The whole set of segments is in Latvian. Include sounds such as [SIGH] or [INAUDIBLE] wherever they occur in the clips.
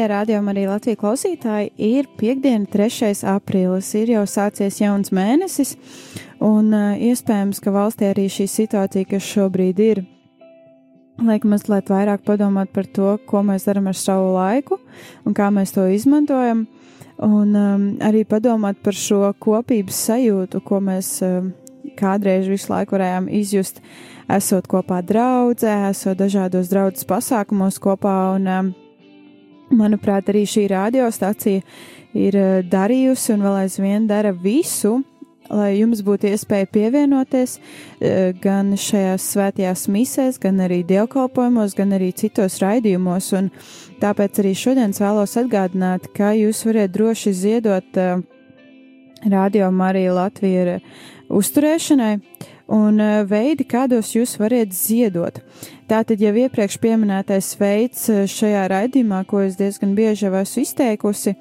Mīļie rādījumi, arī Latvijas klausītāji! Ir piekdiena, 3. aprīlis, ir jau sācies jauns mēnesis, un uh, iespējams, ka valstī arī šī situācija, kas šobrīd ir, liek mazliet vairāk padomāt par to, ko mēs darām ar savu laiku un kā mēs to izmantojam, un um, arī padomāt par šo kopības sajūtu, ko mēs um, kādreiz visu laiku varējām izjust. Esot kopā draudzē, esot dažādos draudzes pasākumos kopā, un, um, manuprāt, arī šī radiostacija ir uh, darījusi un vēl aizvien dara visu, lai jums būtu iespēja pievienoties uh, gan šajās svētajās misēs, gan arī dievkalpojumos, gan arī citos raidījumos, un tāpēc arī šodien vēlos atgādināt, ka jūs varat droši ziedot uh, Radio Marija Latvija uzturēšanai un eh, veidi, kādos jūs varat ziedot. Tātad jau iepriekš pieminētais veids eh, šajā raidījumā, ko es diezgan bieži jau esmu izteikusi,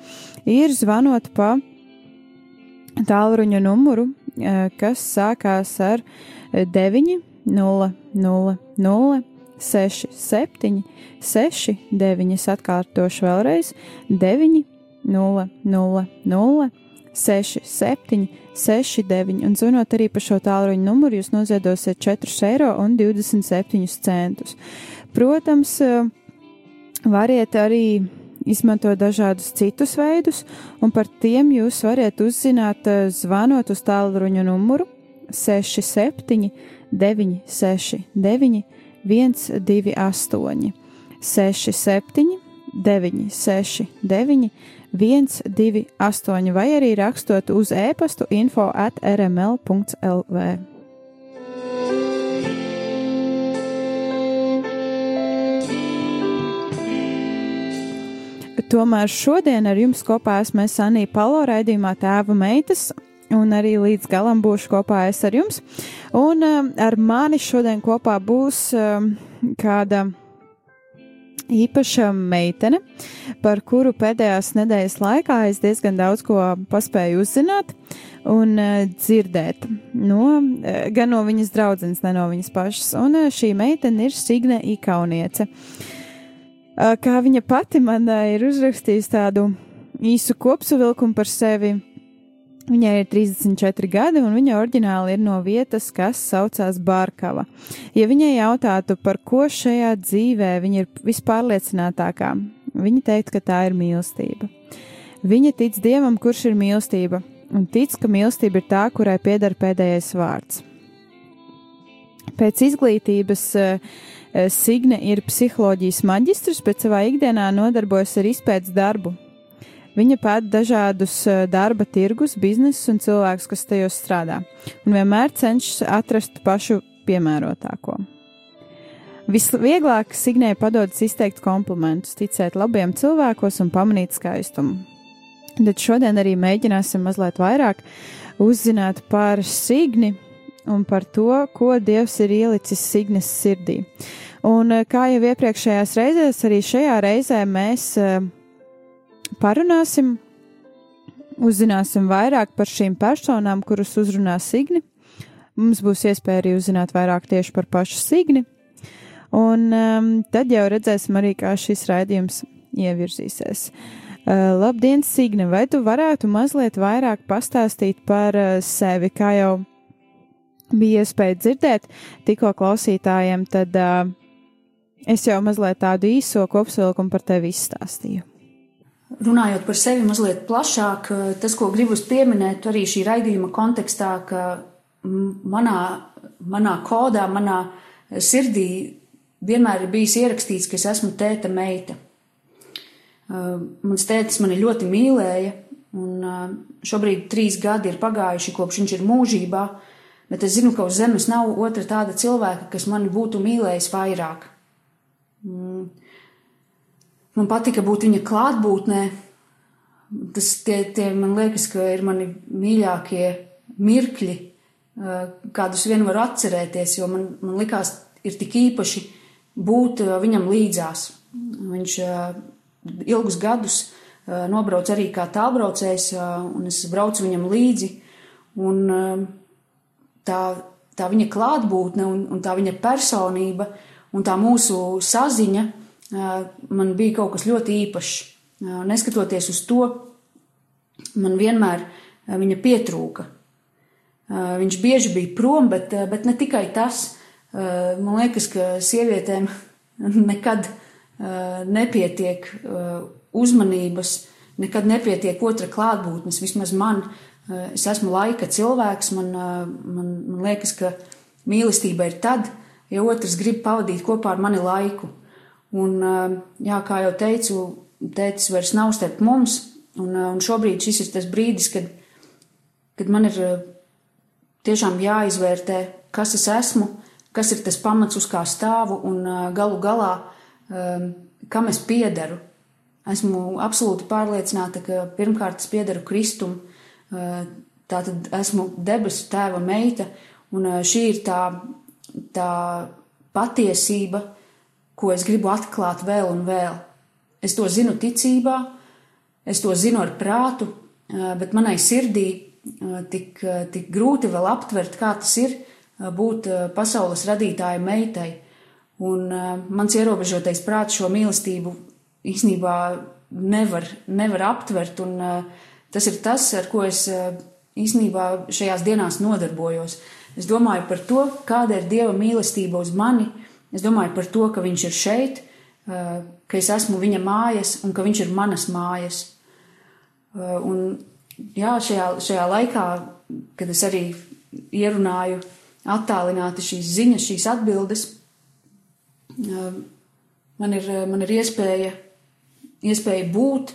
ir zvanot pa tālruņa numuru, eh, kas sākās ar 9, 0, 0, 0, 6, 7, 6, 9, atkārtošu vēlreiz, 9, 0, 0, 0, 6, 7, 6, 9, un zvanot arī pa šo tālruņa numuru, jūs noziedosiet 4,27 eiro. Protams, eh, variet arī izmantot dažādus citus veidus, un par tiem jūs varat uzzināt, eh, zvanot uz tālruņa numuru 67, 969, 128, 67, 969, 128 vai arī rakstot uz e-pastu info at rml.lv. Tomēr šodien ar jums kopā esmu Sanija Palo raidījumā Tēva meitas, un arī līdz galam būšu kopā es ar jums. Un um, ar mani šodien kopā būs um, kāda īpaša meitene, par kuru pēdējās nedēļas laikā es diezgan daudz ko paspēju uzzināt un uh, dzirdēt. No, uh, gan no viņas draudzenes, ne no viņas pašas. Un uh, šī meitene ir Signe Ikauniece. Kā viņa pati man ir uzrakstījusi tādu īsu kopsavilkumu par sevi Viņai ir 34 gadi, un viņa oriģināli ir no vietas, kas saucās Bārkava. Ja viņai jautātu, par ko šajā dzīvē viņa ir vispārliecinātākā, viņa teikt, ka tā ir mīlestība. Viņa tic Dievam, kurš ir mīlestība, un tic, ka mīlestība ir tā, kurai pieder pēdējais vārds. Pēc izglītības uh, Signe ir psiholoģijas maģistrs, bet savā ikdienā nodarbojas ar izpētes darbu, Viņa pēta dažādus darba tirgus, biznesus un cilvēkus, kas tajos strādā, un vienmēr cenšas atrast pašu piemērotāko. Visvieglāk Signē padodas izteikt komplimentus, ticēt labiem cilvēkos un pamanīt skaistumu. Bet šodien arī mēģināsim mazliet vairāk uzzināt par Signi un par to, ko Dievs ir ielicis Signes sirdī. Un kā jau iepriekšējās reizēs, arī šajā reizē mēs uh, parunāsim, uzzināsim vairāk par šīm personām, kuras uzrunā Signi. Mums būs iespēja arī uzzināt vairāk tieši par pašu Signi. Un um, tad jau redzēsim arī, kā šis raidījums ievirzīsies. Uh, labdien, Signe, vai tu varētu mazliet vairāk pastāstīt par uh, sevi, kā jau bija iespēja dzirdēt tikko klausītājiem, tad uh, es jau mazliet tādu īso kopsavilkumu par tevi izstāstīju runājot par sevi mazliet plašāk, tas, ko gribu pieminēt arī šī raidījuma kontekstā, ka manā, manā kodā, manā sirdī vienmēr ir bijis ierakstīts, ka es esmu tēta meita. Mans tētis mani ļoti mīlēja, un šobrīd trīs gadi ir pagājuši, kopš viņš ir mūžībā, bet es zinu, ka uz zemes nav otra tāda cilvēka, kas mani būtu mīlējis vairāk. Man patika būt viņa klātbūtnē. Tas tie, tie man liekas, ka ir mani mīļākie mirkļi, kādus vien varu atcerēties, jo man, man likās, ir tik īpaši būt viņam līdzās. Viņš ilgus gadus nobrauc arī kā tālbraucējs, un es braucu viņam līdzi. Un tā, tā viņa klātbūtne un, un tā viņa personība un tā mūsu saziņa man bija kaut kas ļoti īpašs. Neskatoties uz to, man vienmēr viņa pietrūka. Viņš bieži bija prom, bet, bet ne tikai tas. Man liekas, ka sievietēm [LAUGHS] nekad nepietiek uzmanības, nekad nepietiek otra klātbūtnes. Vismaz man, es esmu laika cilvēks, man, man, man liekas, ka mīlestība ir tad, ja otrs grib pavadīt kopā ar mani laiku. Un, jā, kā jau teicu, tētis vairs nav starp mums, un, un šobrīd šis ir tas brīdis, kad, kad man ir tiešām jāizvērtē, kas es esmu, kas ir tas pamats, uz kā stāvu, un galu galā, kam es piederu. Esmu absolūti pārliecināta, ka pirmkārt es piederu Kristum, tātad esmu debesu tēva meita, un šī ir tā, tā patiesība, ko es gribu atklāt vēl un vēl. Es to zinu ticībā, es to zinu ar prātu, bet manai sirdī tik, tik grūti vēl aptvert, kā tas ir būt pasaules radītāja meitai. Un mans ierobežotais prāts šo mīlestību īstenībā nevar, nevar aptvert, un tas ir tas, ar ko es īstenībā šajās dienās nodarbojos. Es domāju par to, kāda ir Dieva mīlestība uz mani, Es domāju par to, ka viņš ir šeit, ka es esmu viņa mājas un ka viņš ir manas mājas. Un jā, šajā, šajā laikā, kad es arī ierunāju attālināti šīs ziņas, šīs atbildes, man ir, man ir iespēja, iespēja būt,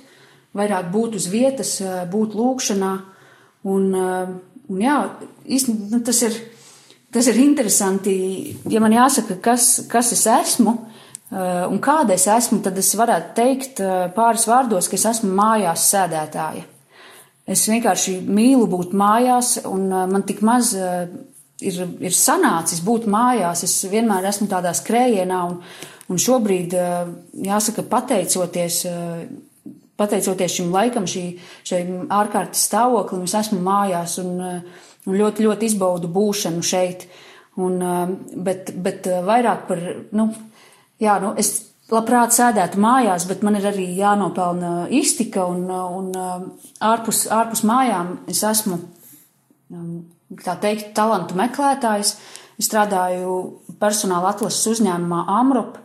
vairāk būt uz vietas, būt lūkšanā. Un, un jā, īstenībā nu, tas ir tas ir interesanti. Ja man jāsaka, kas, kas es esmu eh, un kāda es esmu, tad es varētu teikt eh, pāris vārdos, ka es esmu mājās sēdētāja. Es vienkārši mīlu būt mājās, un eh, man tik maz ir, ir sanācis būt mājās. Es vienmēr esmu tādā skrējienā, un, un šobrīd, jāsaka, pateicoties, pateicoties šim laikam, šī, šim ārkārtas stāvoklim, es esmu mājās. Un, un ļoti, ļoti izbaudu būšanu šeit. Un, bet, bet vairāk par, nu, jā, nu, es labprāt sēdētu mājās, bet man ir arī jānopelna iztika un, un ārpus, ārpus mājām es esmu, tā teikt, talantu meklētājs. Es strādāju personāla atlases uzņēmumā Amrop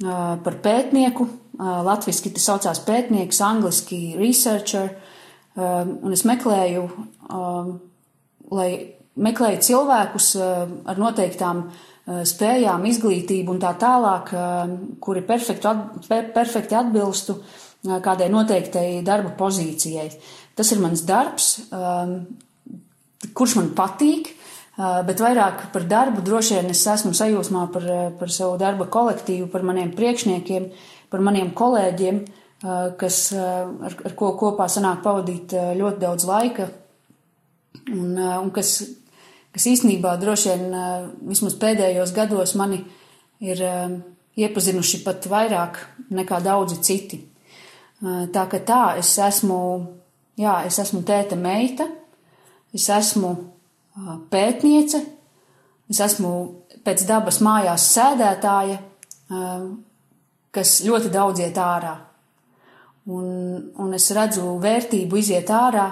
par pētnieku. Latviski tas saucās pētnieks, angliski researcher. Un es meklēju lai meklēju cilvēkus eh, ar noteiktām eh, spējām, izglītību un tā tālāk, eh, kuri perfekti, at, perfekti atbilstu kādai noteiktai darba pozīcijai. Tas ir mans darbs, kurš man patīk, bet vairāk par darbu droši vien es esmu sajūsmā par, par savu darba kolektīvu, par maniem priekšniekiem, par maniem kolēģiem, kas, ar, ar ko kopā sanāk pavadīt ļoti daudz laika, un, un kas, kas īstenībā droši vien vismaz pēdējos gados mani ir iepazinuši pat vairāk nekā daudzi citi. Tā ka tā, es esmu, jā, es esmu tēta meita, es esmu pētniece, es esmu pēc dabas mājās sēdētāja, kas ļoti daudz iet ārā. Un, un es redzu vērtību iziet ārā,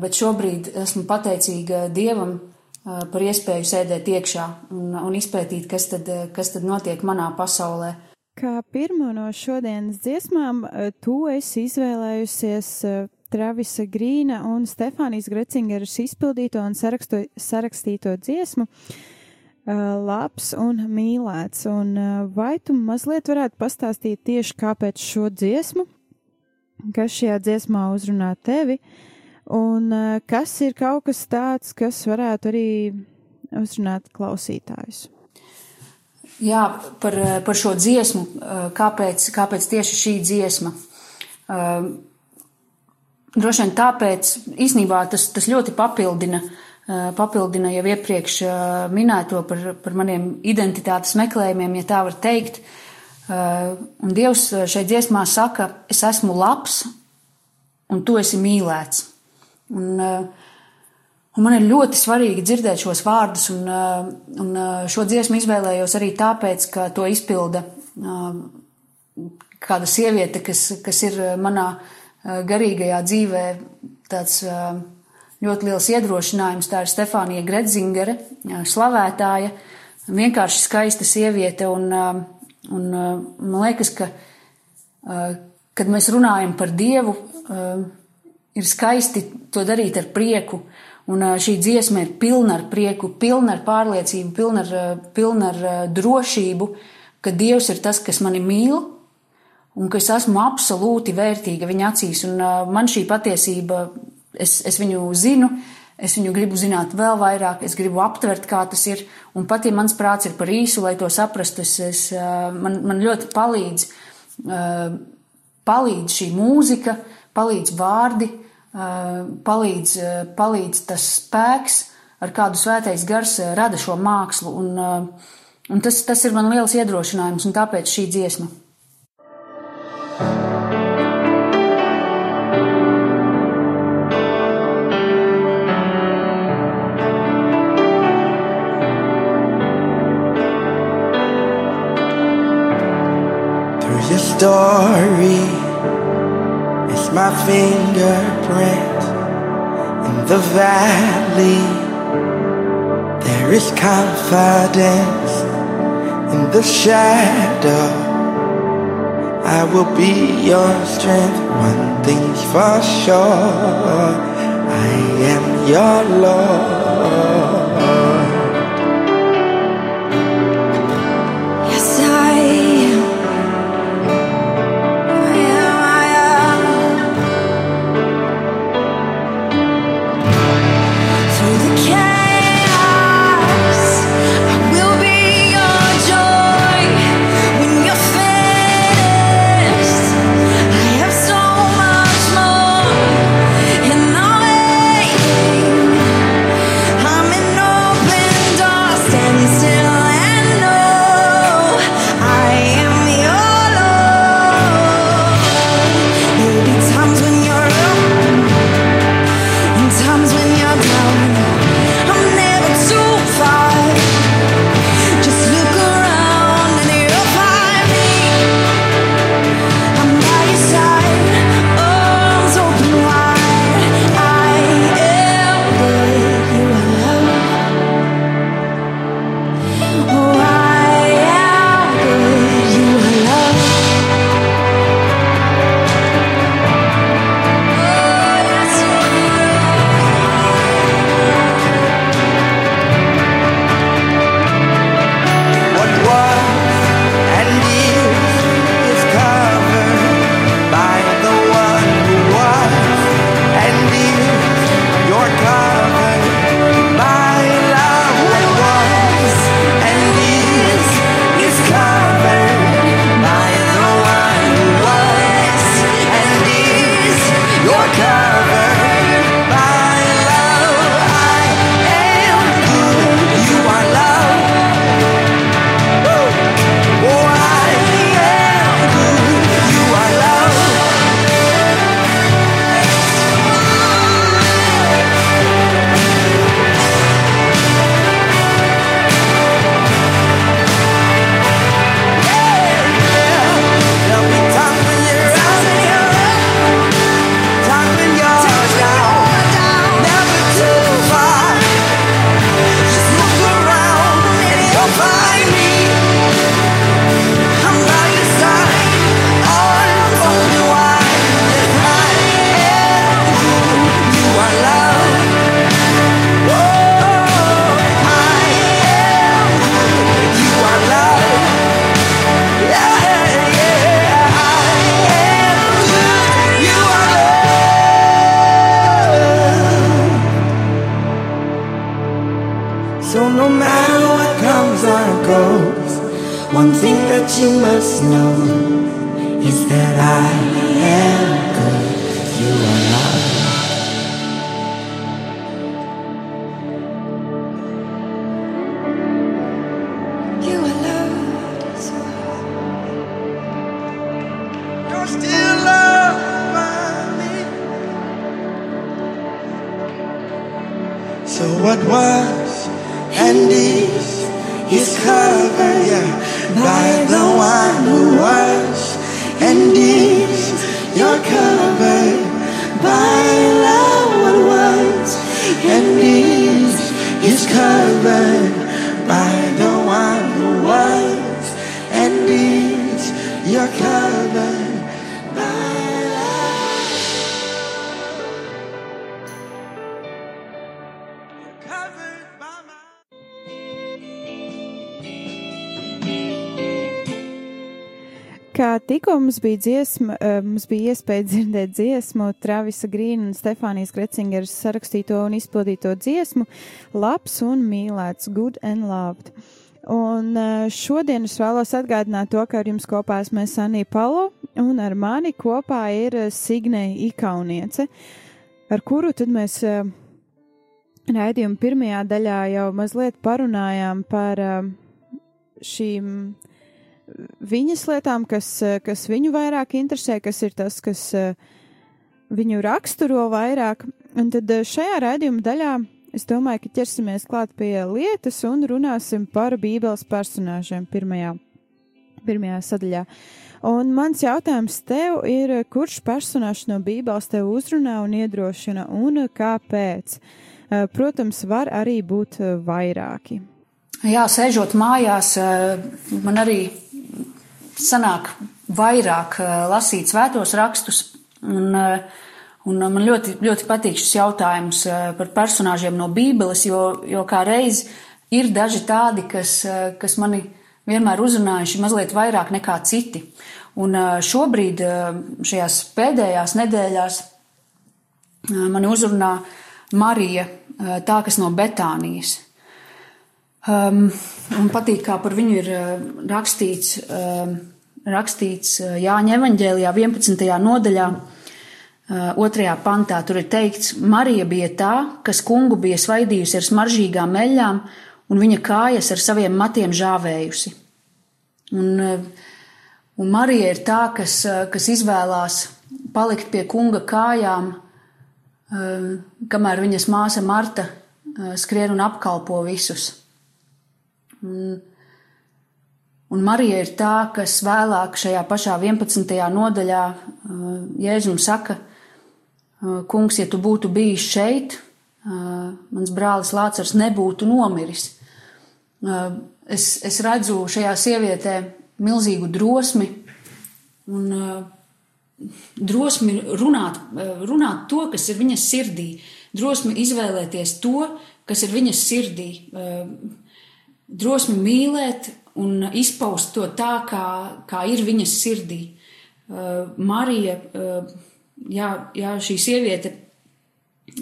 bet šobrīd esmu pateicīga Dievam par iespēju sēdēt iekšā un, un izpētīt, kas tad, kas tad notiek manā pasaulē. Kā pirmo no šodienas dziesmām, tu esi izvēlējusies Travisa Grīna un Stefānijas Grecingeras izpildīto un saraksto, sarakstīto dziesmu. labs un mīlēts. Un vai tu mazliet varētu pastāstīt tieši kāpēc šo dziesmu, kas šajā dziesmā uzrunā tevi, un kas ir kaut kas tāds, kas varētu arī uzrunāt klausītājus? Jā, par, par šo dziesmu, kāpēc, kāpēc tieši šī dziesma? Droši vien tāpēc īsnībā tas, tas ļoti papildina, papildina jau iepriekš minēto par, par maniem identitātes meklējumiem, ja tā var teikt. Un Dievs šeit dziesmā saka, es esmu labs un tu esi mīlēts. Un, un man ir ļoti svarīgi dzirdēt šos vārdus, un, un šo dziesmu izvēlējos arī tāpēc, ka to izpilda kāda sieviete, kas, kas ir manā garīgajā dzīvē tāds ļoti liels iedrošinājums. Tā ir Stefānija Gredzingere, slavētāja, vienkārši skaista sieviete. Un, un man liekas, ka, kad mēs runājam par Dievu, ir skaisti to darīt ar prieku. Un šī dziesma ir pilna ar prieku, pilna ar pārliecību, pilna ar, pilna ar drošību, ka Dievs ir tas, kas mani mīl, un ka es esmu absolūti vērtīga viņa acīs. Un man šī patiesība, es, es viņu zinu, es viņu gribu zināt vēl vairāk, es gribu aptvert, kā tas ir. Un pat ja mans prāts ir par īsu, lai to saprastu, es, es, man, man ļoti palīdz, palīdz šī mūzika, palīdz vārdi, palīdz, palīdz tas spēks, ar kādu svētais gars rada šo mākslu. Un, un tas, tas ir man liels iedrošinājums, un tāpēc šī dziesma. story my fingerprint in the valley. There is confidence in the shadow. I will be your strength. One thing's for sure. I am your Lord. So what was and is is covered by the one who was and is. You're covered by love. What was and is is covered by the Kā tikko mums bija dziesma, eh, mums bija iespēja dzirdēt dziesmu Travisa Grīna un Stefānijas Gretzingeras sarakstīto un izpildīto dziesmu Labs un mīlēts, good and loved. Un eh, šodien es vēlos atgādināt to, ka ar jums kopā esmu Sanija Palo un ar mani kopā ir eh, Signei Ikauniece, ar kuru tad mēs raidījuma pirmajā daļā jau mazliet parunājām par šīm viņas lietām, kas, eh, kas viņu vairāk interesē, kas ir tas, kas eh, viņu raksturo vairāk. Un tad eh, šajā raidījuma daļā es domāju, ka ķersimies klāt pie lietas un runāsim par Bībeles personāžiem pirmajā, pirmajā sadaļā. Un mans jautājums tev ir, kurš personāžs no Bībeles tev uzrunā un iedrošina un kāpēc? Protams, var arī būt vairāki. Jā, sēžot mājās, man arī sanāk vairāk eh, lasīt svētos rakstus. Un, eh, un man ļoti, ļoti patīk šis jautājums eh, par personāžiem no Bībeles, jo, jo kā reiz ir daži tādi, kas, kas mani vienmēr uzrunājuši mazliet vairāk nekā citi. Un šobrīd, šajās pēdējās nedēļās, mani uzrunā Marija, tā kas no Betānijas. Um, un patīk, kā par viņu ir rakstīts, um, rakstīts Jāņa evaņģēlijā 11. nodaļā, uh, 2. pantā. Tur ir teikts, Marija bija tā, kas kungu bija svaidījusi ar smaržīgām eļļām, un viņa kājas ar saviem matiem žāvējusi. Un, un Marija ir tā, kas, kas izvēlās palikt pie kunga kājām, kamēr viņas māsa Marta skrien un apkalpo visus. Un, un Marija ir tā, kas vēlāk šajā pašā 11. nodaļā uh, Jēzum saka, uh, kungs, ja tu būtu bijis šeit, uh, mans brālis Lācars nebūtu nomiris. Es, es redzu šajā sievietē milzīgu drosmi un drosmi runāt, runāt to, kas ir viņas sirdī, drosmi izvēlēties to, kas ir viņas sirdī, drosmi mīlēt un izpaust to tā, kā, kā ir viņas sirdī. Uh, Marija, uh, jā, jā, šī sieviete,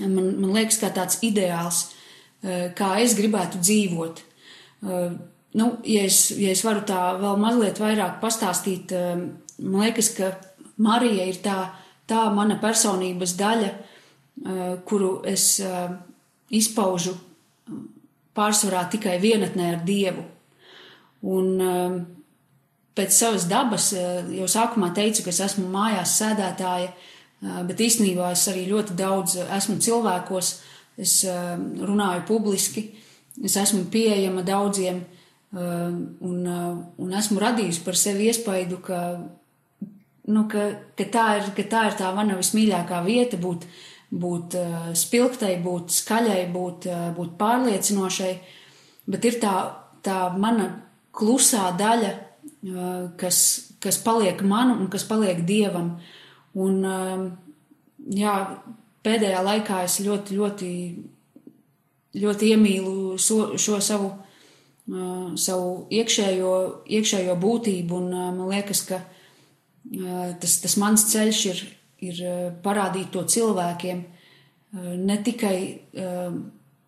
man, man liekas, kā tāds ideāls, uh, kā es gribētu dzīvot. Nu, ja, es, ja es varu tā vēl mazliet vairāk pastāstīt, man liekas, ka Marija ir tā, tā mana personības daļa, kuru es izpaužu pārsvarā tikai vienatnē ar Dievu. Un um, pēc savas dabas uh, jau sākumā teicu, ka es esmu mājās sēdētāja, uh, bet īstenībā es arī ļoti daudz esmu cilvēkos, es uh, runāju publiski, es esmu pieejama daudziem un, un esmu radījusi par sevi iespaidu, ka, nu, ka, ka, tā ir, ka tā ir tā mana vismīļākā vieta būt būt uh, spilgtai, būt skaļai, būt, uh, būt pārliecinošai, bet ir tā, tā mana klusā daļa, uh, kas, kas paliek man un kas paliek dievam. Un, uh, jā, pēdējā laikā es ļoti, ļoti, ļoti iemīlu so, šo savu, uh, savu iekšējo, iekšējo būtību, un uh, man liekas, ka uh, tas, tas mans ceļš ir ir parādīt to cilvēkiem, ne tikai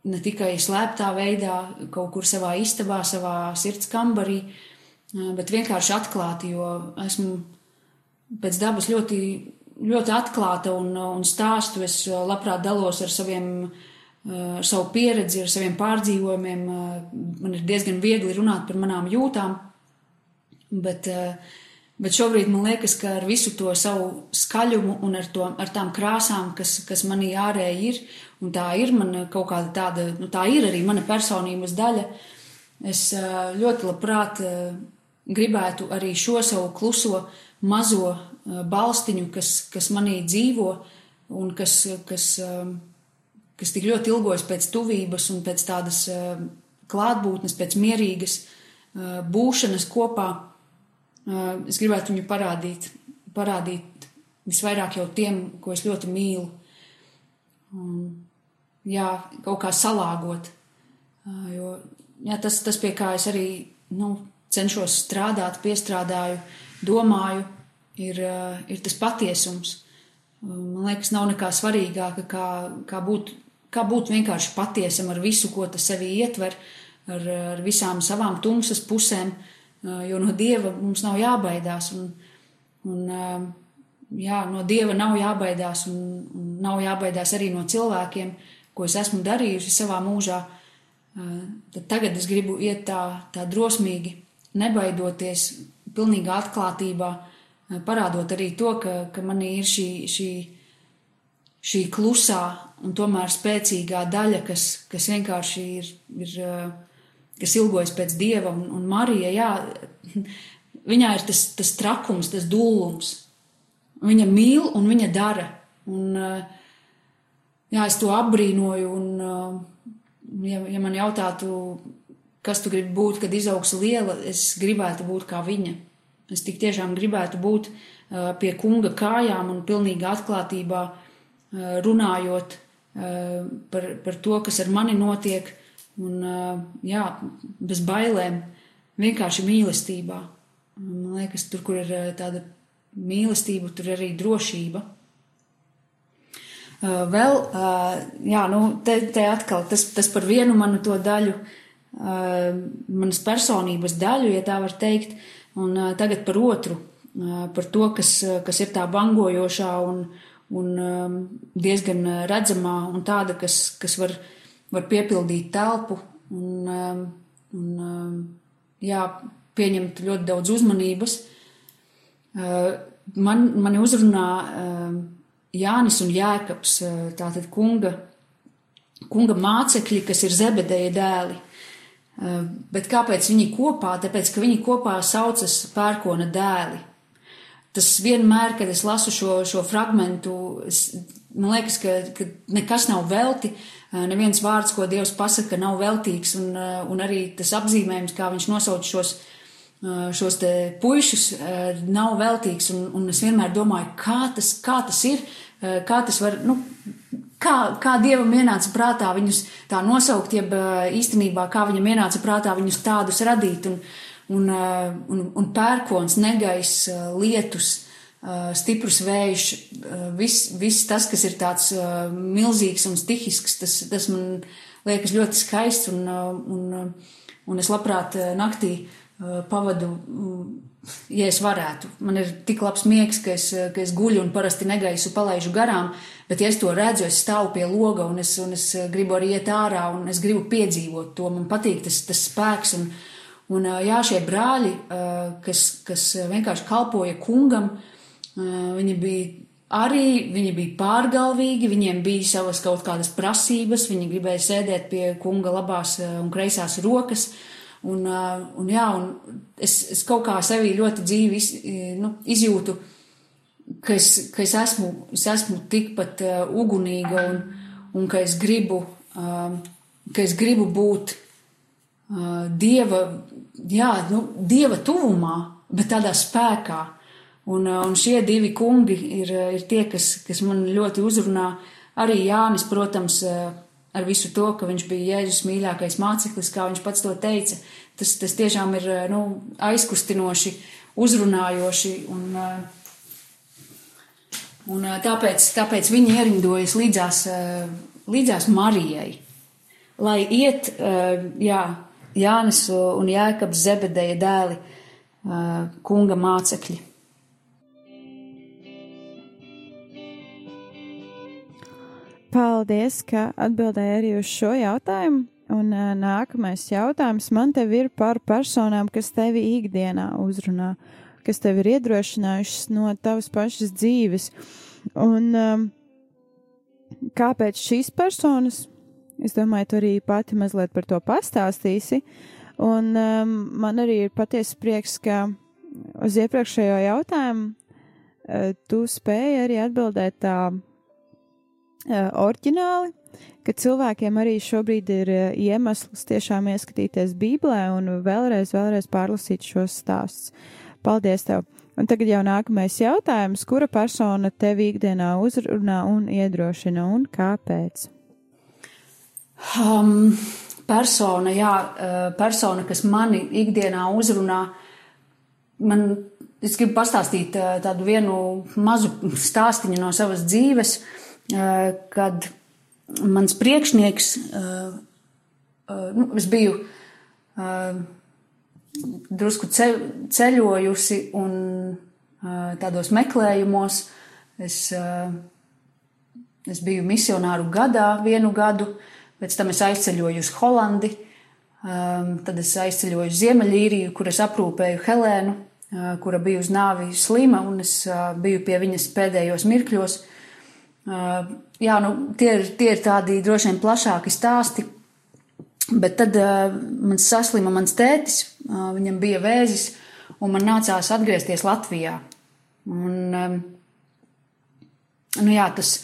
ne tikai slēptā veidā, kaut kur savā istabā, savā sirds kambarī, bet vienkārši atklāti, jo esmu pēc dabas ļoti, ļoti atklāta un, un stāstu. Es labprāt dalos ar saviem, ar savu pieredzi, ar saviem pārdzīvojumiem. Man ir diezgan viegli runāt par manām jūtām, bet uh, Bet šobrīd man liekas, ka ar visu to savu skaļumu un ar, to, ar tām krāsām, kas, kas manī ārēji ir, un tā ir mana kaut kāda tāda, nu tā ir arī mana personības daļa, es ļoti labprāt gribētu arī šo savu kluso mazo balstiņu, kas, kas manī dzīvo un kas, kas, kas tik ļoti ilgojas pēc tuvības un pēc tādas klātbūtnes, pēc mierīgas būšanas kopā es gribētu viņu parādīt, parādīt visvairāk jau tiem, ko es ļoti mīlu. Jā, kaut kā salāgot. Jo jā, tas, tas, pie kā es arī nu, cenšos strādāt, piestrādāju, domāju, ir, ir tas patiesums. Man liekas, nav nekā svarīgāka, kā, kā, būt, kā būt vienkārši patiesam ar visu, ko tas sevī ietver, ar, ar visām savām tumsas pusēm. Uh, jo no dieva mums nav jābaidās. Un, un, jā, no dieva nav jābaidās, un, un nav jābaidās arī no cilvēkiem, ko es esmu darījusi savā mūžā. Tad tagad es gribu iet tā, tā drosmīgi, nebaidoties, pilnīgā atklātībā, parādot arī to, ka, ka manī ir šī, šī, šī klusā un tomēr spēcīgā daļa, kas, kas vienkārši ir, ir kas ilgojas pēc dieva, un, un Marija, jā, [LAUGHS] viņā ir tas, tas trakums, tas dūlums. Viņa mīl un viņa dara. Un, jā, es to apbrīnoju, un, ja, ja man jautātu, kas tu gribi būt, kad izaugsi liela, es gribētu būt kā viņa. Es tik tiešām gribētu būt pie kunga kājām un pilnīgā atklātībā runājot par, par to, kas ar mani notiek, Un, jā, bez bailēm, vienkārši mīlestībā. Man liekas, tur, kur ir tāda mīlestība, tur ir arī drošība. Vēl, jā, nu, te, te atkal tas, tas par vienu manu to daļu, manas personības daļu, ja tā var teikt, un tagad par otru, par to, kas, kas ir tā bangojošā un, un diezgan redzamā un tāda, kas, kas var var piepildīt telpu un, um, un um, jā, pieņemt ļoti daudz uzmanības. Uh, man, mani uzrunā um, Jānis un Jēkabs, uh, tātad kunga, kunga mācekļi, kas ir Zebedeja dēli. Uh, bet kāpēc viņi kopā? Tāpēc, ka viņi kopā saucas pērkona dēli. Tas vienmēr, kad es lasu šo, šo fragmentu, es, man liekas, ka, ka nekas nav velti, uh, Neviens vārds, ko Dievs pasaka, nav veltīgs, un, un arī tas apzīmējums, kā viņš nosauc šos, šos te puišus, nav veltīgs, un, un es vienmēr domāju, kā tas, kā tas ir, kā tas var, nu, kā, kā Dievam ienāca prātā viņus tā nosaukt, jeb īstenībā, kā viņam ienāca prātā viņus tādus radīt, un, un, un, un pērkons, negais, lietus, Uh, stiprs vējš, uh, viss, viss tas, kas ir tāds uh, milzīgs un stihisks, tas, tas man liekas ļoti skaists, un, un, un es labprāt naktī pavadu, mm, ja es varētu. Man ir tik labs miegs, ka es, ka es guļu un parasti negaisu palaižu garām, bet ja es to redzu, es stāvu pie loga un es, un es gribu arī iet ārā un es gribu piedzīvot to. Man patīk tas, tas spēks un, un jā, šie brāļi, kas, kas vienkārši kalpoja kungam, Viņi bija arī, viņi bija pārgalvīgi, viņiem bija savas kaut kādas prasības, viņi gribēja sēdēt pie kunga labās un kreisās rokas. Un, un, jā, un es, es kaut kā sevī ļoti dzīvi iz, nu, izjūtu, ka es, ka es, esmu, es esmu tikpat uh, ugunīga un, un ka es gribu, uh, ka es gribu būt uh, dieva, jā, nu, dieva tuvumā, bet tādā spēkā. Un, uh, un šie divi kungi ir, uh, ir tie, kas, kas man ļoti uzrunā. Arī Jānis, protams, uh, ar visu to, ka viņš bija Jēzus mīļākais māceklis, kā viņš pats to teica. Tas, tas tiešām ir nu, aizkustinoši, uzrunājoši. Un, un tāpēc, tāpēc viņi ierindojas līdzās, līdzās Marijai. lai iet, jā, Jānis un Jēkabs Zebedeja dēli, kunga mācekļi. Paldies, ka atbildēji arī uz šo jautājumu. Un uh, nākamais jautājums man te ir par personām, kas tevi ikdienā uzrunā, kas tevi ir iedrošinājušas no tavas pašas dzīves. Un um, kāpēc šīs personas? Es domāju, tu arī pati mazliet par to pastāstīsi. Un um, man arī ir patiesi prieks, ka uz iepriekšējo jautājumu uh, tu spēji arī atbildēt tā uh, oriģināli ka cilvēkiem arī šobrīd ir iemesls tiešām ieskatīties Bībelē un vēlreiz, vēlreiz pārlasīt šos stāstus. Paldies tev! Un tagad jau nākamais jautājums, kura persona tev ikdienā uzrunā un iedrošina un kāpēc? Um, persona, jā, persona, kas mani ikdienā uzrunā, man, es gribu pastāstīt tādu vienu mazu stāstiņu no savas dzīves, kad mans priekšnieks, uh, uh, nu, es biju drusku ceļojusi un tādos meklējumos. Es, es biju misionāru gadā vienu gadu, pēc tam es aizceļoju uz Holandi, tad es aizceļoju uz Ziemeļīriju, kur es aprūpēju Helēnu, kura bija uz nāvi slima, un es biju pie viņas pēdējos mirkļos. Jā, nu, tie, ir, tie ir tādi droši vien plašāki stāsti. Bet tad uh, man saslima mans tētis, uh, viņam bija vēzis, un man nācās atgriezties Latvijā. Un, um, nu jā, tas,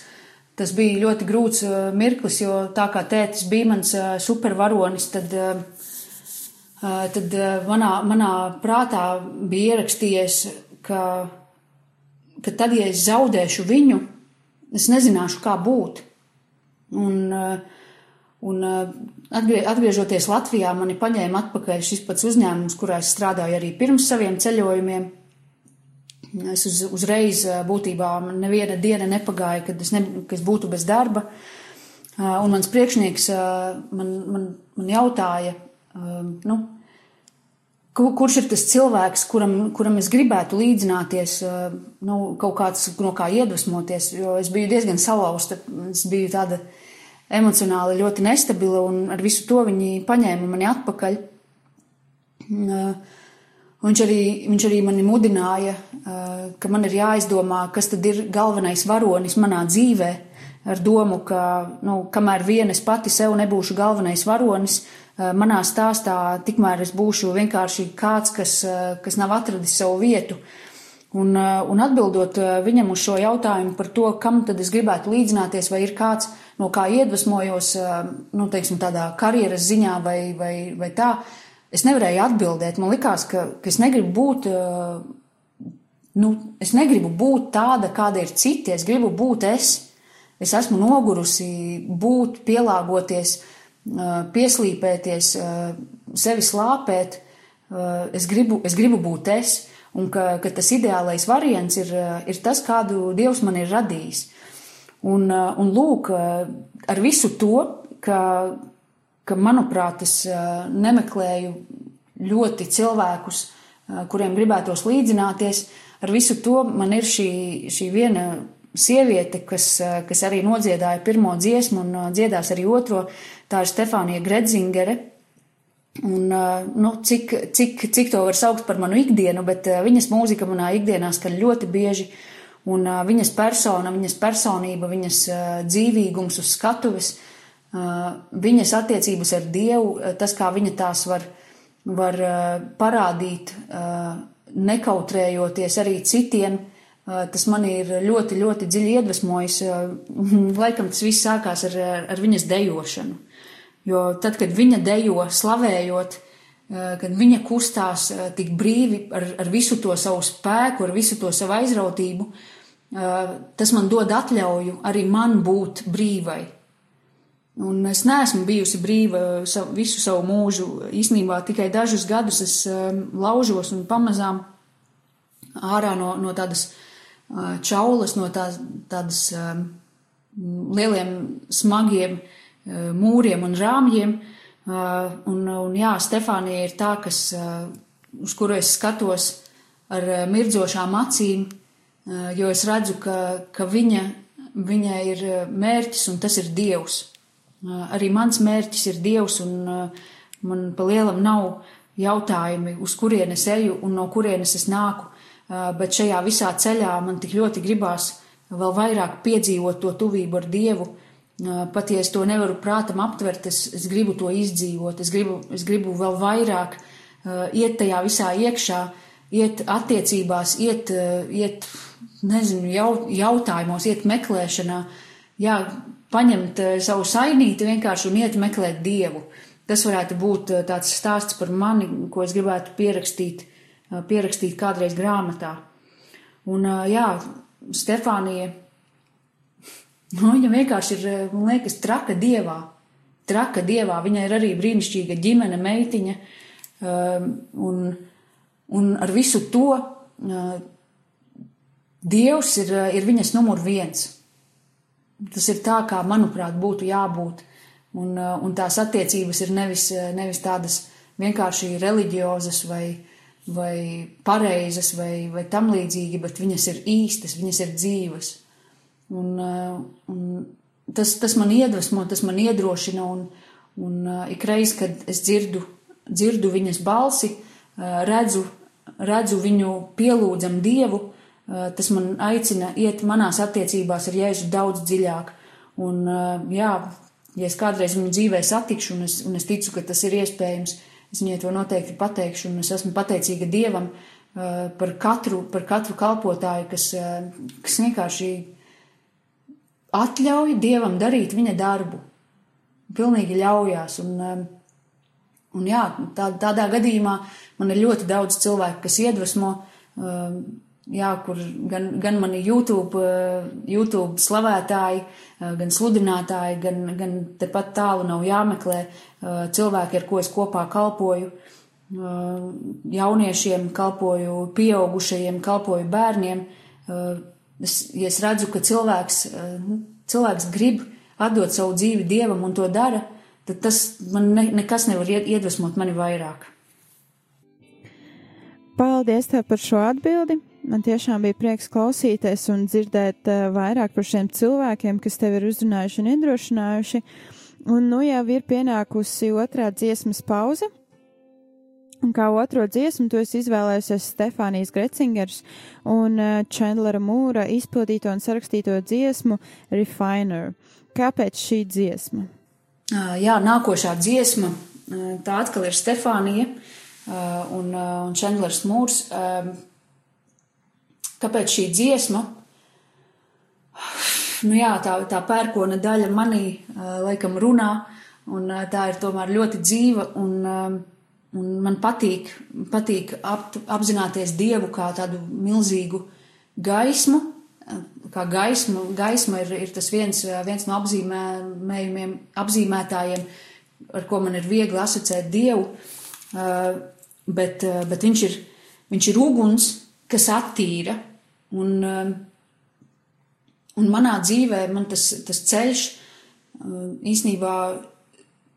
tas bija ļoti grūts uh, mirklis, jo tā kā tētis bija mans uh, supervaronis, tad, uh, tad uh, manā, manā prātā bija ierakstījies, ka, ka tad, ja es zaudēšu viņu, es nezināšu, kā būt. Un, eh, un eh, atgriežoties Latvijā, mani paņēma atpakaļ šis pats uzņēmums, kurā es strādāju arī pirms saviem ceļojumiem. Es uz, uzreiz eh, būtībā neviena diena nepagāja, kad es, ne, kad es būtu bez darba. Un mans priekšnieks man, man, man jautāja, nu, Kurš ir tas cilvēks, kuram, kuram es gribētu līdzināties, eh, nu, kaut kāds, no kā iedvesmoties, jo es biju diezgan salauzta, es biju tāda emocionāli ļoti nestabila, un ar visu to viņi paņēma mani atpakaļ. Eh, viņš arī, viņš arī mani mudināja, eh, ka man ir jāizdomā, kas tad ir galvenais varonis manā dzīvē, ar domu, ka, nu, kamēr vien es pati sev nebūšu galvenais varonis, Eh, manā stāstā tikmēr es būšu vienkārši kāds, kas, eh, kas nav atradis savu vietu. Un, eh, un atbildot viņam uz šo jautājumu par to, kam tad es gribētu līdzināties, vai ir kāds, no kā iedvesmojos, nu, teiksim, tādā karjeras ziņā vai, vai, vai tā, es nevarēju atbildēt. Man likās, ka, ka es negribu būt, nu, es negribu būt tāda, kāda ir citi, es gribu būt es. Es esmu nogurusi būt, pielāgoties, uh, pieslīpēties, sevi slāpēt. Es gribu, es gribu būt es, un ka, ka tas ideālais variants ir, ir tas, kādu Dievs man ir radījis. Un, un lūk, ar visu to, ka, ka manuprāt, es nemeklēju ļoti cilvēkus, kuriem gribētos līdzināties, ar visu to man ir šī, šī viena sieviete, kas, kas arī nodziedāja pirmo dziesmu un dziedās arī otro, tā ir Stefānija Gredzingere. Un, nu, cik, cik, cik to var saukt par manu ikdienu, bet viņas mūzika manā ikdienā skan ļoti bieži, un viņas persona, viņas personība, viņas dzīvīgums uz skatuves, viņas attiecības ar Dievu, tas, kā viņa tās var, var parādīt, nekautrējoties arī citiem, Tas man ir ļoti, ļoti dziļi iedvesmojis. [LAUGHS] Laikam tas viss sākās ar, ar viņas dejošanu. Jo tad, kad viņa dejo, slavējot, kad viņa kustās tik brīvi ar, ar visu to savu spēku, ar visu to savu aizrautību, tas man dod atļauju arī man būt brīvai. Un es neesmu bijusi brīva visu savu mūžu. Īsnībā tikai dažus gadus es laužos un pamazām ārā no, no tādas uh, čaulas no tās, tādas lieliem smagiem mūriem un rāmjiem. Un, un jā, Stefānija ir tā, kas, uz kuru es skatos ar mirdzošām acīm, jo es redzu, ka, ka viņa, viņai ir mērķis un tas ir Dievs. Arī mans mērķis ir Dievs un man pa lielam nav jautājumi, uz kurienes eju un no kurienes es nāku, bet šajā visā ceļā man tik ļoti gribās vēl vairāk piedzīvot to tuvību ar Dievu, Pat ja es to nevaru prātam aptvert, es, es gribu to izdzīvot, es gribu, es gribu vēl vairāk uh, iet tajā visā iekšā, iet attiecībās, iet, uh, iet nezinu, jau, jautājumos, iet meklēšanā, jā, paņemt uh, savu sainīti vienkārši un iet meklēt Dievu. Tas varētu būt tāds stāsts par mani, ko es gribētu pierakstīt, pierakstīt kādreiz grāmatā. Un jā, Stefānija [LAUGHS] Nu, viņa vienkārši ir, eh, man liekas, traka dievā. Traka dievā. Viņai ir arī brīnišķīga ģimene, meitiņa. Un, un ar visu to uh, Dievs ir, uh, ir viņas numur viens. Tas ir tā, kā, manuprāt, būtu jābūt. Un, uh, un tās attiecības ir nevis, nevis tādas vienkārši reliģiozas vai, vai pareizas vai, vai tam līdzīgi, bet viņas ir īstas, viņas ir dzīves. Un, uh, un tas, tas man iedvesmo, tas man iedrošina, un, un uh, ikreiz, kad es dzirdu, dzirdu viņas balsi, uh, redzu, redzu viņu pielūdzam Dievu, tas man aicina iet manās attiecībās ar Jēzu daudz dziļāk. Un, jā, ja es kādreiz viņu dzīvē satikšu, un es, un es ticu, ka tas ir iespējams, es viņai to noteikti pateikšu, un es esmu pateicīga Dievam par katru, par katru kalpotāju, kas, kas vienkārši atļauj Dievam darīt viņa darbu. Pilnīgi ļaujās. Un, um, un jā, tā, tādā gadījumā man ir ļoti daudz cilvēku, kas iedvesmo, um, jā, kur gan, gan mani YouTube, uh, YouTube slavētāji, uh, gan sludinātāji, gan, gan tepat tālu nav jāmeklē uh, cilvēki, ar ko es kopā kalpoju. Jauniešiem kalpoju, pieaugušajiem kalpoju bērniem Es, ja es redzu, ka cilvēks, eh, nu, cilvēks grib atdot savu dzīvi dievam un to dara, tad tas man ne, nekas nevar iedvesmot mani vairāk. Paldies tev par šo atbildi. Man tiešām bija prieks klausīties un dzirdēt uh, vairāk par šiem cilvēkiem, kas tevi ir uzrunājuši un iedrošinājuši. Un nu jau ir pienākusi otrā dziesmas pauze. Un kā otro dziesmu, tu esi izvēlējusies Stefānijas Grecingers un Čendlera uh, Mūra izpildīto un sarakstīto dziesmu Refiner. Kāpēc šī dziesma? Jā, nākošā dziesma, tā atkal ir Stefānija un, un Čendlers Mūrs. Kāpēc šī dziesma? Nu jā, tā, tā pērkona daļa manī laikam runā, un tā ir tomēr ļoti dzīva un Un man patīk, patīk ap, apzināties Dievu kā tādu milzīgu gaismu, kā gaismu. Gaisma ir, ir tas viens, viens no apzīmējumiem, apzīmētājiem, ar ko man ir viegli asociēt Dievu, bet, bet viņš, ir, viņš ir uguns, kas attīra. Un, un manā dzīvē man tas, tas ceļš īsnībā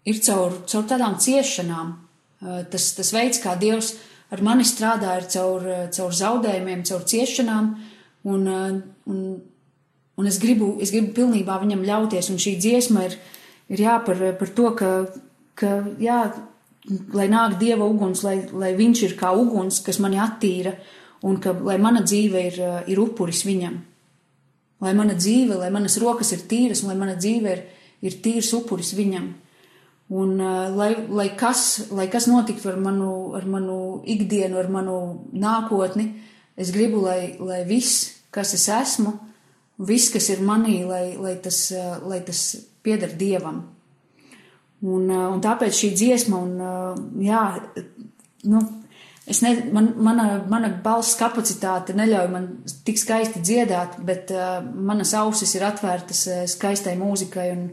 ir caur, caur tādām ciešanām. Eh, tas, tas veids, kā Dievs ar mani strādā, ir caur, eh, caur zaudējumiem, caur ciešanām, un, eh, un, un es, gribu, es gribu pilnībā viņam ļauties, un šī dziesma ir, ir jā par, par to, ka, ka jā, lai nāk Dieva uguns, lai, lai viņš ir kā uguns, kas mani attīra, un ka, lai mana dzīve ir, ir upuris viņam. Lai mana dzīve, lai manas rokas ir tīras, lai mana dzīve ir, ir tīrs upuris viņam. Un, uh, lai, lai, kas, lai kas notiktu ar manu, ar manu ikdienu, ar manu nākotni, es gribu, lai, lai viss, kas es esmu, viss, kas ir manī, lai, lai, tas, uh, lai tas pieder Dievam. Un, uh, un tāpēc šī dziesma, un jā, nu, es ne, man, mana, mana balss kapacitāte neļauj man tik skaisti dziedāt, bet uh, manas ausis ir atvērtas skaistai mūzikai un,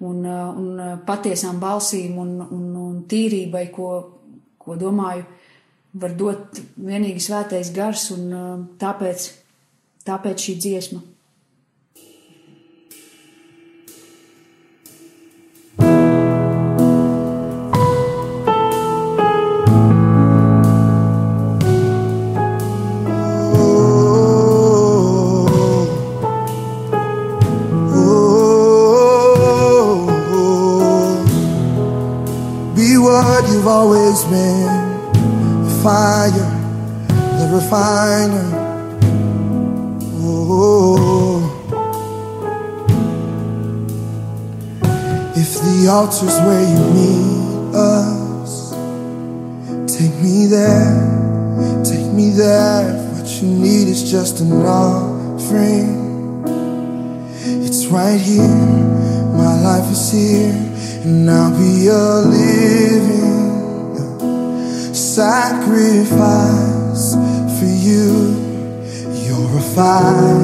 un, uh, un uh, patiesām balsīm un, un, un tīrībai, ko, ko domāju, var dot vienīgi svētais gars, un uh, tāpēc, tāpēc šī dziesma. Fire, the refiner. Oh, if the altar's where you meet us, take me there, take me there. If What you need is just an offering. It's right here, my life is here, and I'll be a living sacrifice for you. You're a fire,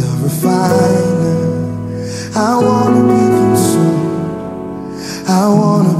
the refiner. I wanna be consumed. I wanna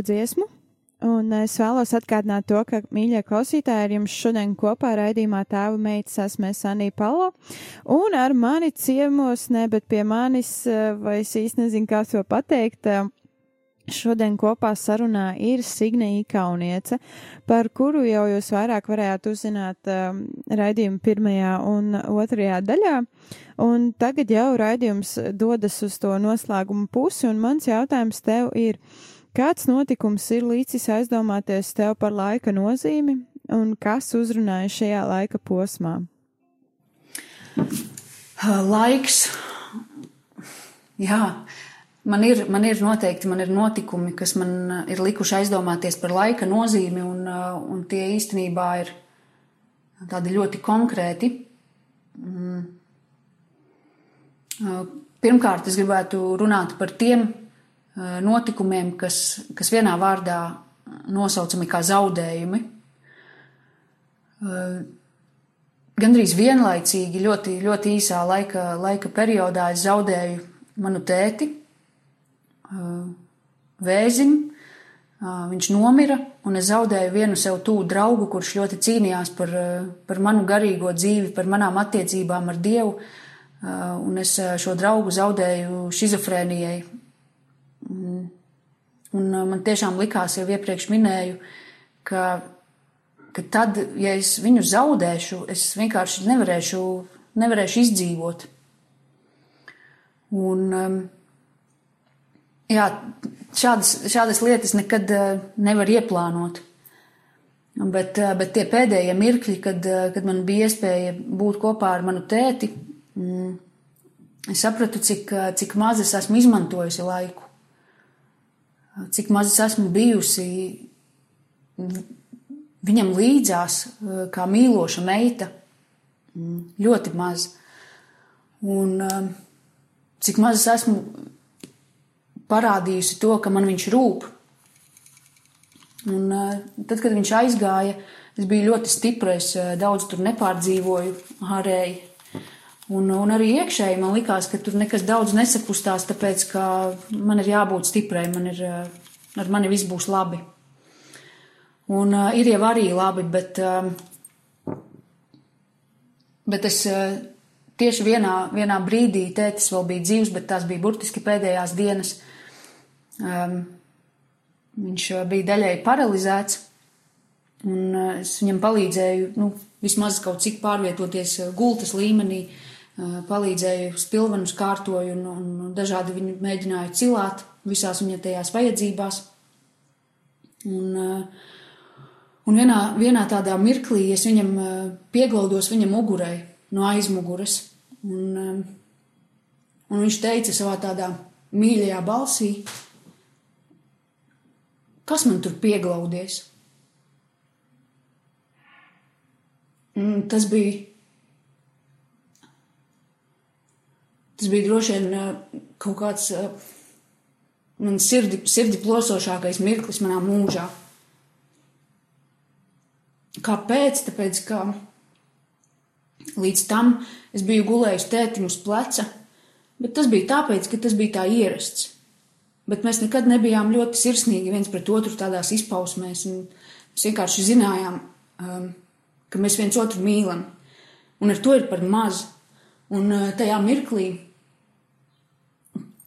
šo dziesmu. Un es vēlos atgādināt to, ka, mīļie klausītāji, ar jums šodien kopā raidījumā tēva meitas esmu Sanija Palo. Un ar mani ciemos, ne, bet pie manis, vai es īsti nezinu, kā to pateikt, šodien kopā sarunā ir Signe Ikauniece, par kuru jau jūs vairāk varējāt uzzināt um, raidījuma pirmajā un otrajā daļā. Un tagad jau raidījums dodas uz to noslēguma pusi, un mans jautājums tev ir, kāds notikums ir līdzis aizdomāties tev par laika nozīmi, un kas uzrunāja šajā laika posmā? Laiks. Jā, man ir, man ir noteikti man ir notikumi, kas man ir likuši aizdomāties par laika nozīmi, un, un tie īstenībā ir tādi ļoti konkrēti. Mm. Pirmkārt, es gribētu runāt par tiem notikumiem, kas, kas vienā vārdā nosaucami kā zaudējumi. Uh, Gandrīz vienlaicīgi, ļoti, ļoti īsā laika, laika periodā es zaudēju manu tēti, uh, vēzim. Viņš nomira, un es zaudēju vienu sev tuvu draugu, kurš ļoti cīnījās par, par manu garīgo dzīvi, par manām attiecībām ar Dievu. Un es šo draugu zaudēju šizofrēnijai. Un uh, man tiešām likās, jau iepriekš minēju, ka ka tad, ja es viņu zaudēšu, es vienkārši nevarēšu, nevarēšu izdzīvot. Un, um, jā, šādas, šādas lietas nekad uh, nevar ieplānot. Bet, uh, bet tie pēdējie mirkļi, kad, kad man bija iespēja būt kopā ar manu tēti, mm, es sapratu, cik, cik maz es esmu izmantojusi laiku, cik maz es esmu bijusi viņam līdzās, eh, kā mīloša meita, Mm, ļoti maz. Un eh, cik maz es esmu parādījusi to, ka man viņš rūp. Un eh, tad, kad viņš aizgāja, es biju ļoti stipra, es daudz tur nepārdzīvoju ārēji. Un, un arī iekšēji man likās, ka tur nekas daudz nesakustās, tāpēc, ka man ir jābūt stiprai, man ir, ar mani viss būs labi. Un uh, ir jau arī labi, bet uh, Bet es uh, tieši vienā, vienā brīdī tētis vēl bija dzīvs, bet tās bija burtiski pēdējās dienas. Um, viņš bija daļai paralizēts, un uh, es viņam palīdzēju, nu, vismaz kaut cik pārvietoties gultas līmenī, uh, palīdzēju spilvenus kārtoju un, un dažādi viņu mēģināju cilāt visās viņa tajās vajadzībās. Un, uh, un vienā, vienā tādā mirklī es viņam uh, pieglaudos viņa mugurei no aizmuguras. Un, un viņš teica savā tādā mīļajā balsī, kas man tur pieglaudies? Un tas bija. Tas bija droši vien kaut kāds man sirdi, sirdi plosošākais mirklis manā mūžā. Kāpēc? Tāpēc, ka Līdz tam es biju gulējis tētim uz pleca, bet tas bija tāpēc, ka tas bija tā ierasts. Bet mēs nekad nebijām ļoti sirsnīgi viens pret otru tādās izpausmēs, un mēs vienkārši zinājām, um, ka mēs viens otru mīlam, un ar to ir par maz. Un uh, tajā mirklī,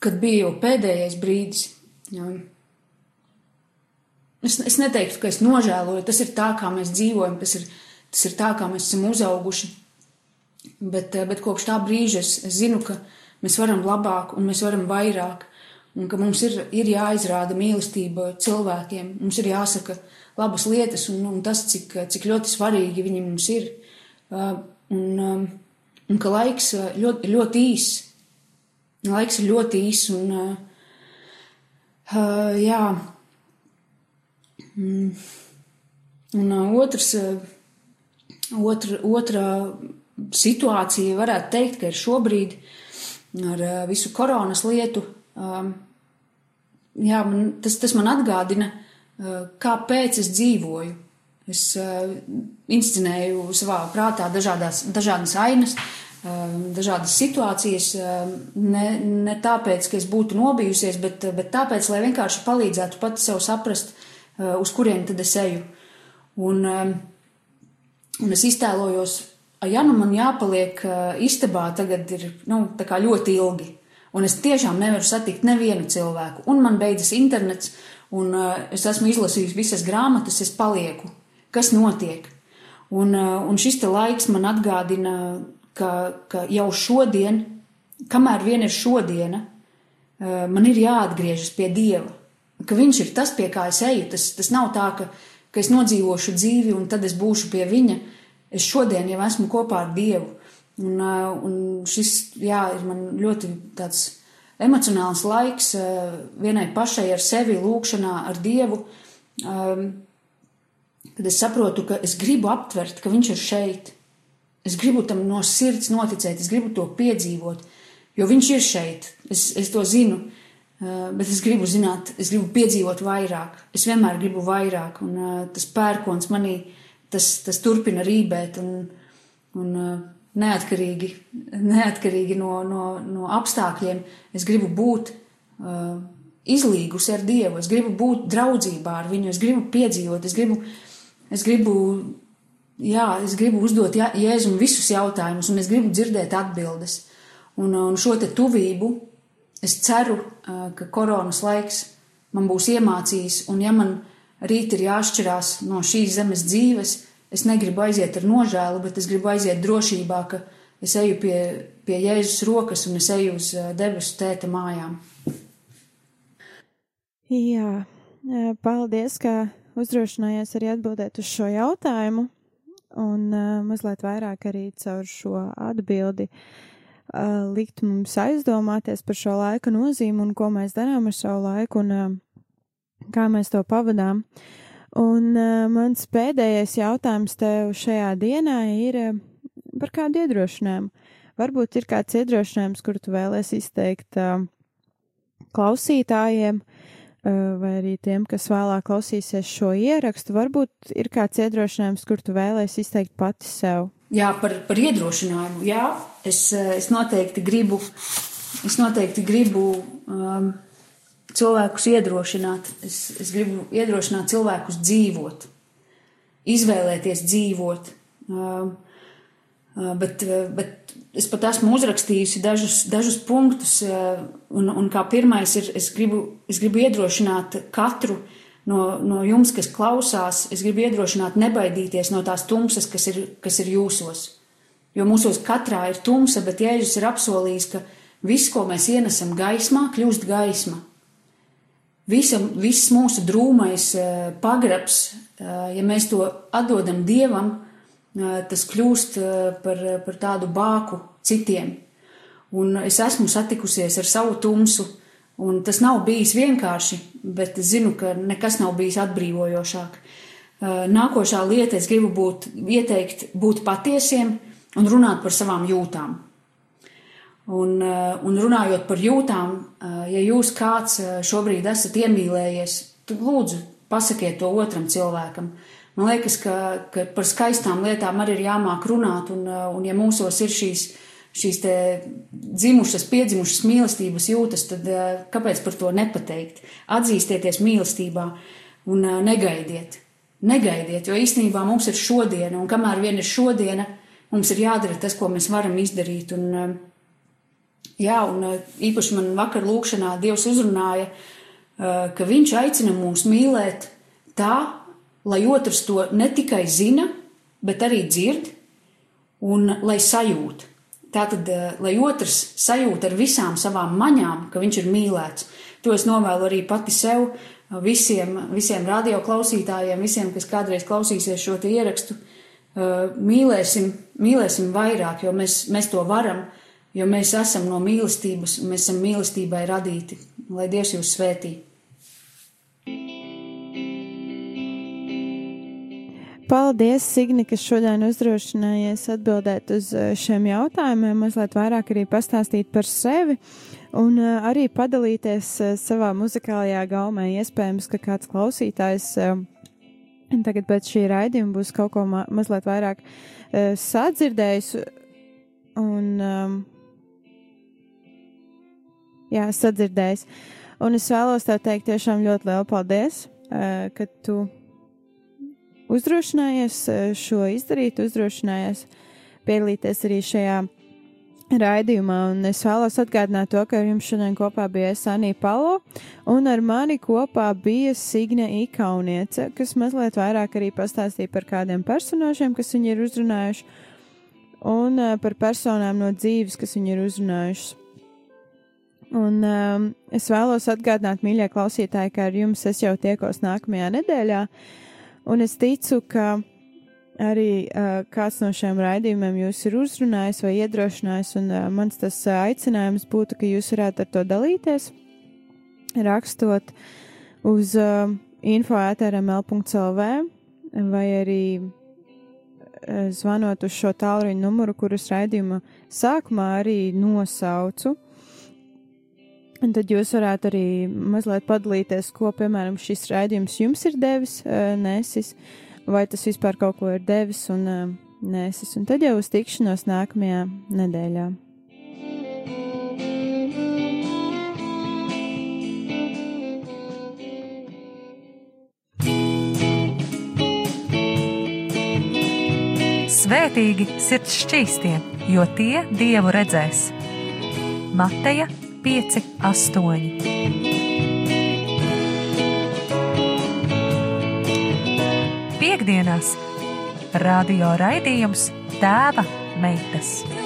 kad bija jau pēdējais brīdis, jā, es, es neteiktu, ka es nožēloju, tas ir tā, kā mēs dzīvojam, tas ir, tas ir tā, kā mēs esam uzauguši. Bet, eh, bet kopš tā brīža es, es zinu, ka mēs varam labāk un mēs varam vairāk. Un ka mums ir, ir jāizrāda mīlestība cilvēkiem, mums ir jāsaka labas lietas un, un tas, cik, cik ļoti svarīgi viņi mums ir. Uh, un, um, un ka laiks ļoti, ļoti īs. Laiks ir ļoti īs un, uh, uh, jā. Mm. Un uh, otrs, uh, otra, otra situācija, varētu teikt, ka ir šobrīd ar uh, visu koronas lietu. Um, jā, man, tas, tas man atgādina, uh, kāpēc es dzīvoju. Es uh, inscenēju savā prātā dažādās, dažādas ainas, dažādas situācijas, ne, ne tāpēc, ka es būtu nobijusies, bet, bet tāpēc, lai vienkārši palīdzētu pati sev saprast, uz kurien tad es eju. Un, un es iztēlojos ja nu man jāpaliek istabā, tagad ir nu, ļoti ilgi, un es tiešām nevaru satikt nevienu cilvēku, un man beidzas internets, un es esmu izlasījis visas grāmatas, es palieku. Kas notiek? Un, un šis laiks man atgādina, ka, ka jau šodien, kamēr vien ir šodiena, man ir jāatgriežas pie Dieva. Ka viņš ir tas, pie kā es eju. Tas, tas nav tā, ka, ka es nodzīvošu dzīvi un tad es būšu pie viņa es šodien jau esmu kopā ar Dievu. Un, un šis, jā, ir man ļoti tāds emocionāls laiks vienai pašai ar sevi lūkšanā ar Dievu, kad es saprotu, ka es gribu aptvert, ka Viņš ir šeit. Es gribu tam no sirds noticēt, es gribu to piedzīvot, jo Viņš ir šeit. Es, es to zinu, bet es gribu zināt, es gribu piedzīvot vairāk. Es vienmēr gribu vairāk, un tas pērkons manī tas, tas turpina rībēt un, un uh, neatkarīgi, neatkarīgi no, no, no apstākļiem. Es gribu būt uh, izlīgusi ar Dievu, es gribu būt draudzībā ar viņu, es gribu piedzīvot, es gribu, es gribu, jā, es gribu uzdot Jēzum visus jautājumus un es gribu dzirdēt atbildes. Un, un šo te tuvību es ceru, uh, ka koronas laiks man būs iemācījis, un ja man rīt ir jāšķirās no šīs zemes dzīves. Es negribu aiziet ar nožēlu, bet es gribu aiziet drošībā, ka es eju pie, pie Jēzus rokas un es eju uz debesu tēta mājām. Jā, paldies, ka uzdrošinājies arī atbildēt uz šo jautājumu un uh, mazliet vairāk arī caur šo atbildi uh, likt mums aizdomāties par šo laika nozīmi un ko mēs darām ar savu laiku. Un, uh, kā mēs to pavadām. Un uh, mans pēdējais jautājums tev šajā dienā ir uh, par kādu iedrošinājumu. Varbūt ir kāds iedrošinājums, kur tu vēlēsi izteikt uh, klausītājiem, uh, vai arī tiem, kas vēlāk klausīsies šo ierakstu. Varbūt ir kāds iedrošinājums, kur tu vēlēsi izteikt pati sev. Jā, par, par iedrošinājumu. Jā, es, es noteikti gribu, es noteikti gribu um, cilvēkus iedrošināt. Es, es gribu iedrošināt cilvēkus dzīvot, izvēlēties dzīvot. Um, bet, uh, bet es pat esmu uzrakstījusi dažus, dažus punktus, uh, un, un kā pirmais ir, es gribu, es gribu iedrošināt katru no, no jums, kas klausās, es gribu iedrošināt nebaidīties no tās tumsas, kas ir, kas ir jūsos. Jo mūsos katrā ir tumsa, bet Jēzus ir apsolījis, ka viss, ko mēs ienesam gaismā, kļūst gaisma. Visa, viss mūsu drūmais pagrabs, ja mēs to atdodam Dievam, tas kļūst par, par tādu bāku citiem. Un es esmu satikusies ar savu tumsu, un tas nav bijis vienkārši, bet es zinu, ka nekas nav bijis atbrīvojošāk. Nākošā lieta es gribu būt, ieteikt būt patiesiem un runāt par savām jūtām. Un, un runājot par jūtām, ja jūs kāds šobrīd esat iemīlējies, tad lūdzu pasakiet to otram cilvēkam. Man liekas, ka, ka par skaistām lietām arī ir jāmāk runāt, un, uh, un ja mūsos ir šīs, šīs dzimušas, piedzimušas mīlestības jūtas, tad uh, kāpēc par to nepateikt? Atzīstieties mīlestībā un uh, negaidiet. Negaidiet, jo īstenībā mums ir šodiena, un kamēr vien ir šodiena, mums ir jādara tas, ko mēs varam izdarīt. Un, jā, un īpaši man vakar lūkšanā Dievs uzrunāja, ka Viņš aicina mūs mīlēt tā, lai otrs to ne tikai zina, bet arī dzird un lai sajūt. Tātad, eh, lai otrs sajūt ar visām savām maņām, ka viņš ir mīlēts. To es novēlu arī pati sev, visiem, visiem radioklausītājiem, visiem, kas kādreiz klausīsies šo ierakstu. Eh, mīlēsim, mīlēsim vairāk, jo mēs, mēs to varam, jo mēs esam no mīlestības, un mēs esam mīlestībai radīti. Lai Dievs jūs svētī! Paldies, Signi, kas šodien uzdrošinājies atbildēt uz eh, šiem jautājumiem, mazliet vairāk arī pastāstīt par sevi un eh, arī padalīties eh, savā muzikālajā gaumē. Iespējams, ka kāds klausītājs tagad pēc šī raidījuma būs kaut ko ma mazliet vairāk sadzirdējis un, um, jā, sadzirdējis. Un es vēlos tev teikt tiešām ļoti lielu paldies, ka tu uzdrošinājies eh, šo izdarīt, uzdrošinājies piedalīties arī šajā raidījumā. Un es vēlos atgādināt to, ka ar jums šodien kopā bija Sanija Palo, un ar mani kopā bija Signe Ikauniece, kas mazliet vairāk arī pastāstīja par kādiem personāžiem, kas viņi ir uzrunājuši, un uh, par personām no dzīves, kas viņi ir uzrunājušas. Un um, es vēlos atgādināt, mīļie klausītāji, ka ar jums es jau tiekos nākamajā nedēļā. Uh, Un es ticu, ka arī uh, kāds no šiem raidījumiem jūs ir uzrunājis vai iedrošinājis, un uh, mans tas uh, aicinājums būtu, ka jūs varētu ar to dalīties, rakstot uz uh, info.rml.lv vai arī uh, zvanot uz šo tālruņa numuru, kurus raidījuma sākumā arī nosaucu. Un tad jūs varētu arī mazliet padalīties, ko, piemēram, šis raidījums jums ir devis, nesis, vai tas vispār kaut ko ir devis un nesis. Un tad jau uz tikšanos nākamajā nedēļā. Svētīgi sirds šķīstie, jo tie dievu redzēs. Mateja 5, 8. Piektdienās radio raidījums Tēva meitas.